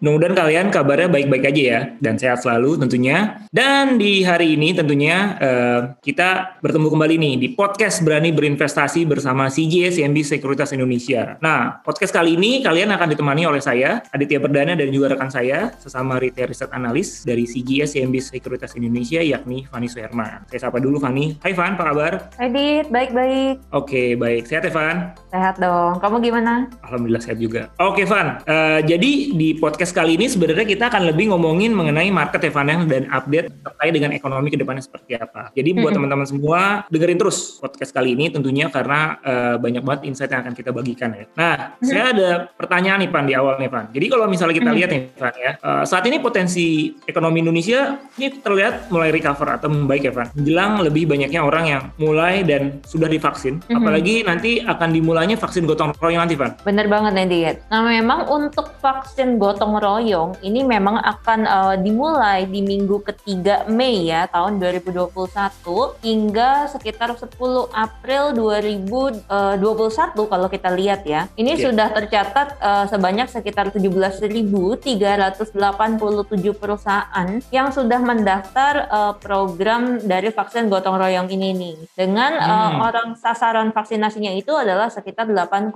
Mudah-mudahan kalian kabarnya baik-baik aja ya dan sehat selalu tentunya. Dan di hari ini tentunya uh, kita bertemu kembali nih di podcast Berani Berinvestasi bersama CGS CMB Sekuritas Indonesia. Nah, podcast kali ini kalian akan ditemani oleh saya Aditya Perdana dan juga rekan saya sesama retail riset analis dari CGS CMB Sekuritas Indonesia yakni Fani Suherman. Saya sapa dulu Fani. Hai Van, apa kabar? Hai Dit, baik-baik. Oke, baik. Sehat ya? Sehat dong. Kamu gimana? Alhamdulillah sehat juga. Oke Van, uh, jadi di podcast podcast kali ini sebenarnya kita akan lebih ngomongin mengenai market ya dan update terkait dengan ekonomi ke depannya seperti apa. Jadi buat teman-teman semua dengerin terus podcast kali ini tentunya karena uh, banyak banget insight yang akan kita bagikan ya. Nah, saya ada pertanyaan nih Pan di awal nih Pan. Jadi kalau misalnya kita lihat nih Pan ya, uh, saat ini potensi ekonomi Indonesia ini terlihat mulai recover atau membaik ya Pan. Menjelang lebih banyaknya orang yang mulai dan sudah divaksin, apalagi nanti akan dimulainya vaksin gotong royong nanti Pan. Bener banget nih Nah memang untuk vaksin gotong royong ini memang akan uh, dimulai di minggu ketiga Mei ya tahun 2021 hingga sekitar 10 April 2021 eh, kalau kita lihat ya. Ini yeah. sudah tercatat uh, sebanyak sekitar 17.387 perusahaan yang sudah mendaftar uh, program dari vaksin gotong royong ini nih. Dengan hmm. uh, orang sasaran vaksinasinya itu adalah sekitar 8,6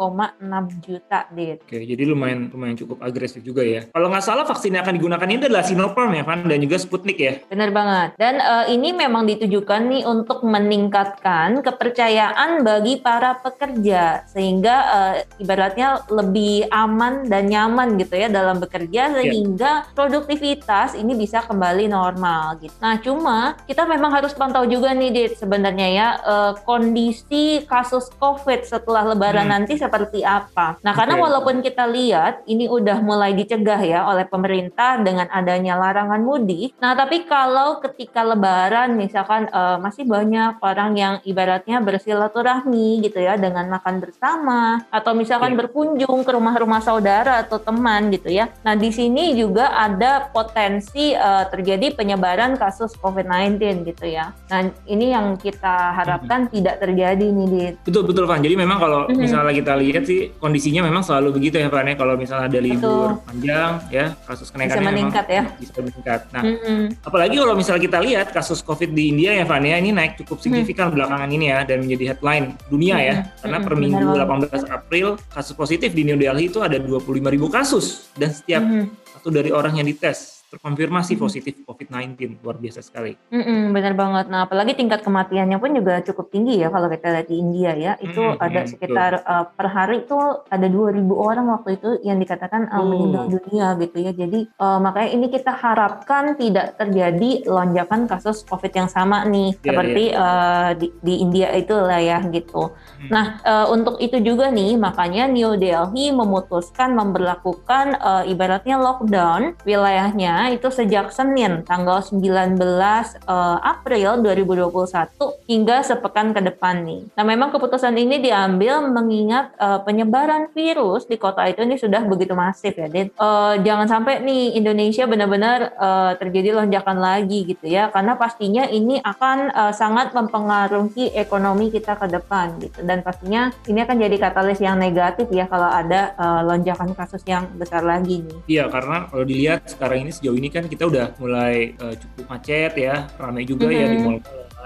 juta, Dit. Oke, jadi lumayan lumayan cukup agresif juga ya. Kalau nggak salah vaksin yang akan digunakan ini adalah Sinopharm ya, Van, dan juga Sputnik ya. Benar banget. Dan uh, ini memang ditujukan nih untuk meningkatkan kepercayaan bagi para pekerja sehingga uh, ibaratnya lebih aman dan nyaman gitu ya dalam bekerja ya. sehingga yeah. produktivitas ini bisa kembali normal gitu. Nah, cuma kita memang harus pantau juga nih Dit sebenarnya ya uh, kondisi kasus Covid setelah lebaran hmm. nanti seperti apa. Nah, karena okay. walaupun kita lihat ini udah mulai dicegah ya oleh pemerintah dengan adanya larangan mudik. Nah, tapi kalau ketika lebaran misalkan uh, masih banyak orang yang ibaratnya bersilaturahmi gitu ya dengan makan bersama atau misalkan yeah. berkunjung ke rumah-rumah saudara atau teman gitu ya. Nah, di sini juga ada potensi uh, terjadi penyebaran kasus COVID-19 gitu ya. Nah, ini yang kita harapkan mm -hmm. tidak terjadi nih di Betul betul Van. Jadi memang kalau mm -hmm. misalnya kita lihat sih kondisinya memang selalu begitu ya Van ya. Kalau misalnya ada libur betul. panjang ya kasus kenaikannya bisa meningkat ya bisa meningkat. Nah, mm-hmm. apalagi kalau misalnya kita lihat kasus COVID di India ya Fania ini naik cukup signifikan mm-hmm. belakangan ini ya dan menjadi headline dunia mm-hmm. ya karena mm-hmm. per minggu Benar 18 April kasus positif di New Delhi itu ada 25 ribu kasus dan setiap mm-hmm. satu dari orang yang dites terkonfirmasi positif COVID-19 luar biasa sekali. Mm-mm, benar banget. Nah, apalagi tingkat kematiannya pun juga cukup tinggi ya kalau kita lihat di India ya. Itu mm-hmm, ada sekitar uh, per hari itu ada 2000 orang waktu itu yang dikatakan uh, meninggal dunia gitu ya. Jadi uh, makanya ini kita harapkan tidak terjadi lonjakan kasus COVID yang sama nih yeah, seperti yeah. Uh, di, di India itu lah ya gitu. Mm. Nah, uh, untuk itu juga nih makanya New Delhi memutuskan memperlakukan uh, ibaratnya lockdown wilayahnya itu sejak Senin tanggal 19 uh, eh, April 2021 hingga sepekan ke depan nih. Nah, memang keputusan ini diambil mengingat uh, penyebaran virus di kota itu ini sudah begitu masif ya, Dit. Uh, jangan sampai nih Indonesia benar-benar uh, terjadi lonjakan lagi gitu ya, karena pastinya ini akan uh, sangat mempengaruhi ekonomi kita ke depan gitu. Dan pastinya ini akan jadi katalis yang negatif ya kalau ada uh, lonjakan kasus yang besar lagi nih. Iya, karena kalau dilihat sekarang ini sejauh ini kan kita udah mulai uh, cukup macet ya, ramai juga mm -hmm. ya di mall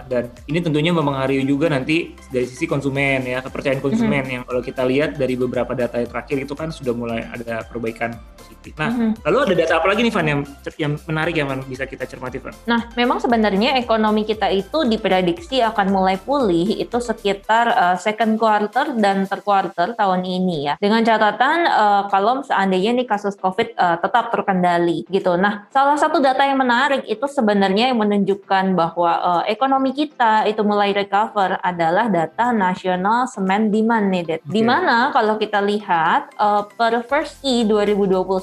dan ini tentunya mempengaruhi juga nanti dari sisi konsumen ya kepercayaan konsumen mm -hmm. yang kalau kita lihat dari beberapa data terakhir itu kan sudah mulai ada perbaikan positif. Nah, mm-hmm. lalu ada data apa lagi nih Van yang yang menarik ya Van bisa kita cermati Van? Nah, memang sebenarnya ekonomi kita itu diprediksi akan mulai pulih itu sekitar uh, second quarter dan third quarter tahun ini ya. Dengan catatan uh, kalau seandainya nih kasus Covid uh, tetap terkendali gitu. Nah, salah satu data yang menarik itu sebenarnya yang menunjukkan bahwa uh, ekonomi kita itu mulai recover adalah data nasional semen demand nih, Okay. Di mana kalau kita lihat uh, per versi 2021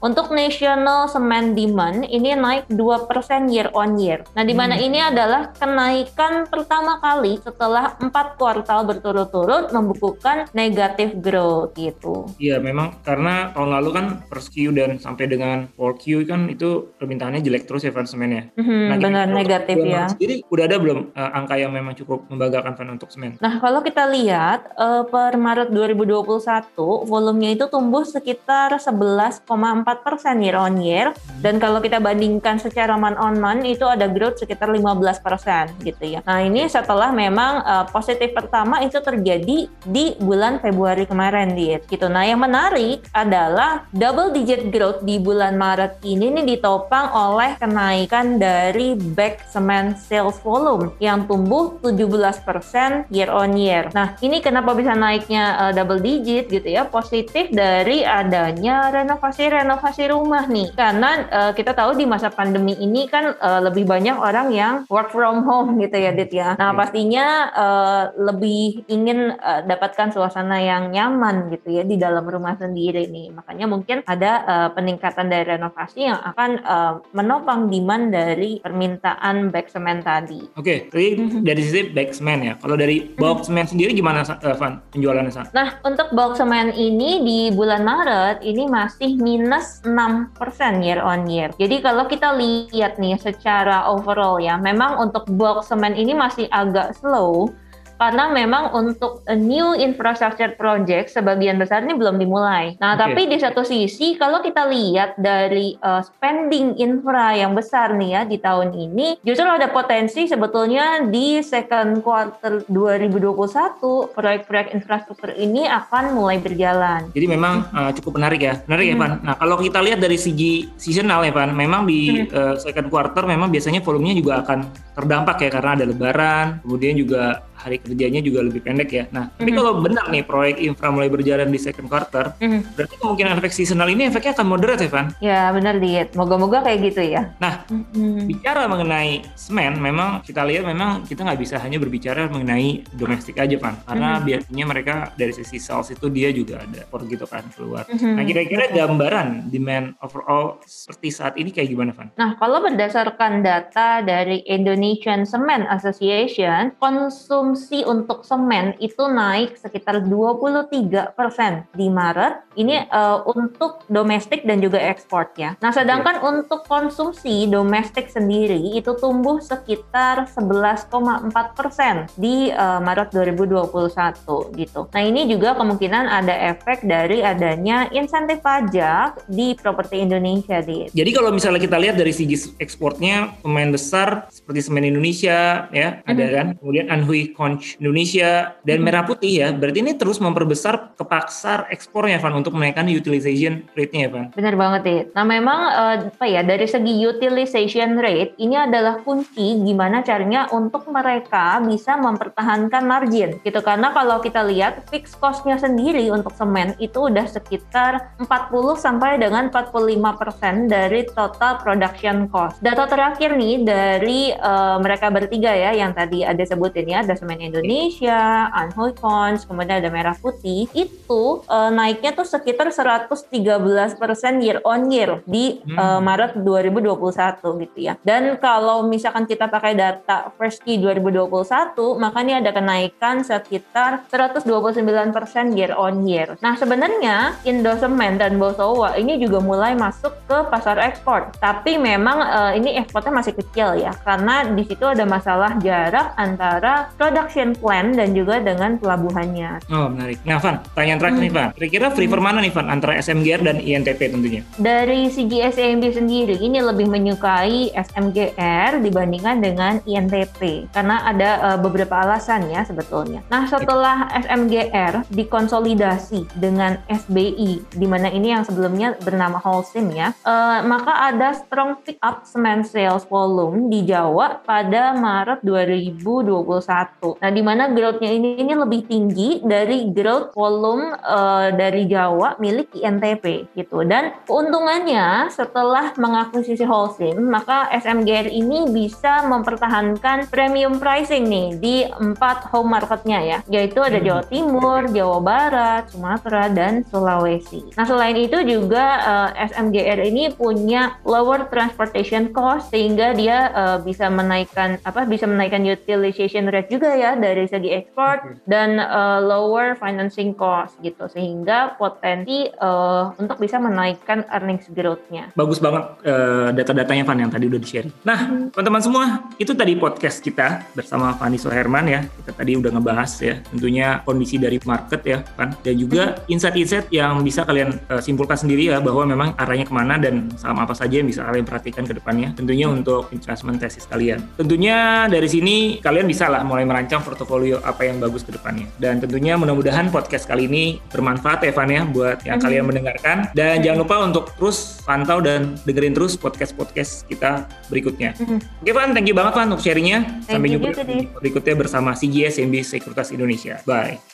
untuk national cement demand ini naik 2% year on year. Nah, di mana hmm. ini adalah kenaikan pertama kali setelah empat kuartal berturut-turut membukukan negatif growth gitu. Iya, memang karena tahun lalu kan first Q dan sampai dengan 4Q kan itu permintaannya jelek terus ya fan semennya. Hmm, nah, benar negatif ya. Jadi udah ada belum uh, angka yang memang cukup membanggakan fan untuk semen? Nah, kalau kita lihat uh, per Maret 2021 volumenya itu tumbuh sekitar 11,4 persen year on year dan kalau kita bandingkan secara month on month itu ada growth sekitar 15 persen gitu ya. Nah ini setelah memang uh, positif pertama itu terjadi di bulan Februari kemarin di gitu. Nah yang menarik adalah double digit growth di bulan Maret ini nih ditopang oleh kenaikan dari back cement sales volume yang tumbuh 17 persen year on year. Nah ini kenapa bisa naiknya uh, double digit gitu ya positif dari adanya renovasi-renovasi rumah nih karena uh, kita tahu di masa pandemi ini kan uh, lebih banyak orang yang work from home gitu ya Dit ya. Nah pastinya uh, lebih ingin uh, dapatkan suasana yang nyaman gitu ya di dalam rumah sendiri nih. Makanya mungkin ada uh, peningkatan dari renovasi yang akan uh, menopang demand dari permintaan back cement tadi. Oke, okay, jadi mm-hmm. dari sisi back cement ya. Kalau dari bulk cement sendiri gimana Van penjualannya? Nah untuk cement ini di bulan Maret ini masih minus 6% year on year. Jadi kalau kita lihat nih secara overall ya, memang untuk bulk semen ini masih agak slow karena memang untuk a new infrastructure project sebagian besar ini belum dimulai. Nah, okay. tapi di satu sisi kalau kita lihat dari uh, spending infra yang besar nih ya di tahun ini, justru ada potensi sebetulnya di second quarter 2021 proyek-proyek infrastruktur ini akan mulai berjalan. Jadi memang uh, cukup menarik ya, menarik hmm. ya Pan. Nah, kalau kita lihat dari segi seasonal ya Pan, memang di hmm. uh, second quarter memang biasanya volumenya juga akan terdampak ya karena ada lebaran, kemudian juga hari kerjanya juga lebih pendek ya. Nah, mm-hmm. tapi mhm. kalau benar nih proyek infra mulai berjalan di second quarter, mm-hmm. berarti kemungkinan efek seasonal ini efeknya akan moderat ya, Van? Ya, benar diet. Moga-moga kayak gitu ya. Nah, mm-hmm. bicara mengenai semen, memang kita lihat memang kita nggak bisa hanya berbicara mengenai domestik aja, Van. Karena mm-hmm. biasanya mereka dari sisi sales itu dia juga ada for gitu kan keluar. Mm-hmm. Nah, kira-kira gambaran demand overall seperti saat ini kayak gimana, Van? Nah, kalau berdasarkan data dari Indonesian Cement Association, konsum konsumsi untuk semen itu naik sekitar 23% di Maret. Ini uh, untuk domestik dan juga ekspor ya. Nah, sedangkan yeah. untuk konsumsi domestik sendiri itu tumbuh sekitar 11,4% di uh, Maret 2021 gitu. Nah, ini juga kemungkinan ada efek dari adanya insentif pajak di properti Indonesia di. Jadi kalau misalnya kita lihat dari segi ekspornya pemain besar seperti semen Indonesia ya, ada mm -hmm. kan. Kemudian Anhui Conch Indonesia dan hmm. merah putih ya. Berarti ini terus memperbesar kepaksar ekspornya Van untuk menaikkan utilization rate-nya ya Van. Benar banget ya. Nah memang uh, apa ya dari segi utilization rate ini adalah kunci gimana caranya untuk mereka bisa mempertahankan margin gitu karena kalau kita lihat fixed cost-nya sendiri untuk semen itu udah sekitar 40 sampai dengan 45% dari total production cost. Data terakhir nih dari uh, mereka bertiga ya yang tadi ada sebutin ya ada semen Semen Indonesia, Anhui Cons, kemudian ada Merah Putih, itu uh, naiknya tuh sekitar 113% year on year di hmm. uh, Maret 2021 gitu ya. Dan kalau misalkan kita pakai data first key 2021, maka ini ada kenaikan sekitar 129% year on year. Nah sebenarnya Indosemen dan Bosowa ini juga mulai masuk ke pasar ekspor. Tapi memang uh, ini ekspornya masih kecil ya, karena di situ ada masalah jarak antara produk production plan dan juga dengan pelabuhannya. Oh menarik. Nah Van, pertanyaan terakhir hmm. nih Van. Kira-kira prefer mana nih Van antara SMGR dan INTP tentunya? Dari segi SMB sendiri ini lebih menyukai SMGR dibandingkan dengan INTP karena ada uh, beberapa alasan ya sebetulnya. Nah setelah SMGR dikonsolidasi dengan SBI di mana ini yang sebelumnya bernama Holcim ya, uh, maka ada strong pick up cement sales volume di Jawa pada Maret 2021 satu. Nah, di mana growth-nya ini ini lebih tinggi dari growth volume uh, dari Jawa milik INTP gitu. Dan keuntungannya setelah mengakuisisi Holcim, maka SMGR ini bisa mempertahankan premium pricing nih di empat home marketnya ya, yaitu ada hmm. Jawa Timur, Jawa Barat, Sumatera, dan Sulawesi. Nah, selain itu juga uh, eh, SMGR ini punya lower transportation cost sehingga dia uh, bisa menaikkan apa bisa menaikkan utilization rate juga ya dari segi ekspor hmm. dan uh, lower financing cost gitu sehingga potensi uh, untuk bisa menaikkan earnings growth-nya. Bagus banget uh, data-datanya Van yang tadi udah di-share. Nah, hmm. teman-teman hmm. semua, itu tadi podcast kita bersama Fani Soherman ya. Kita tadi udah ngebahas ya tentunya kondisi dari market ya Van dan juga hmm. insight-insight yang bisa kalian uh, simpulkan sendiri ya bahwa memang arahnya ke mana dan saham apa saja yang bisa kalian perhatikan ke depannya. Tentunya untuk investment tesis kalian. Tentunya dari sini kalian bisa lah mulai merancang portofolio apa yang bagus ke depannya. Dan tentunya mudah-mudahan podcast kali ini bermanfaat ya Van ya buat yang hmm. kalian mendengarkan. Dan hmm. jangan lupa untuk terus pantau dan dengerin terus podcast-podcast kita berikutnya. Hmm. Oke Van, thank you banget Van untuk sharingnya. Sampai jumpa di berikutnya bersama CGS MB Sekuritas Indonesia. Bye.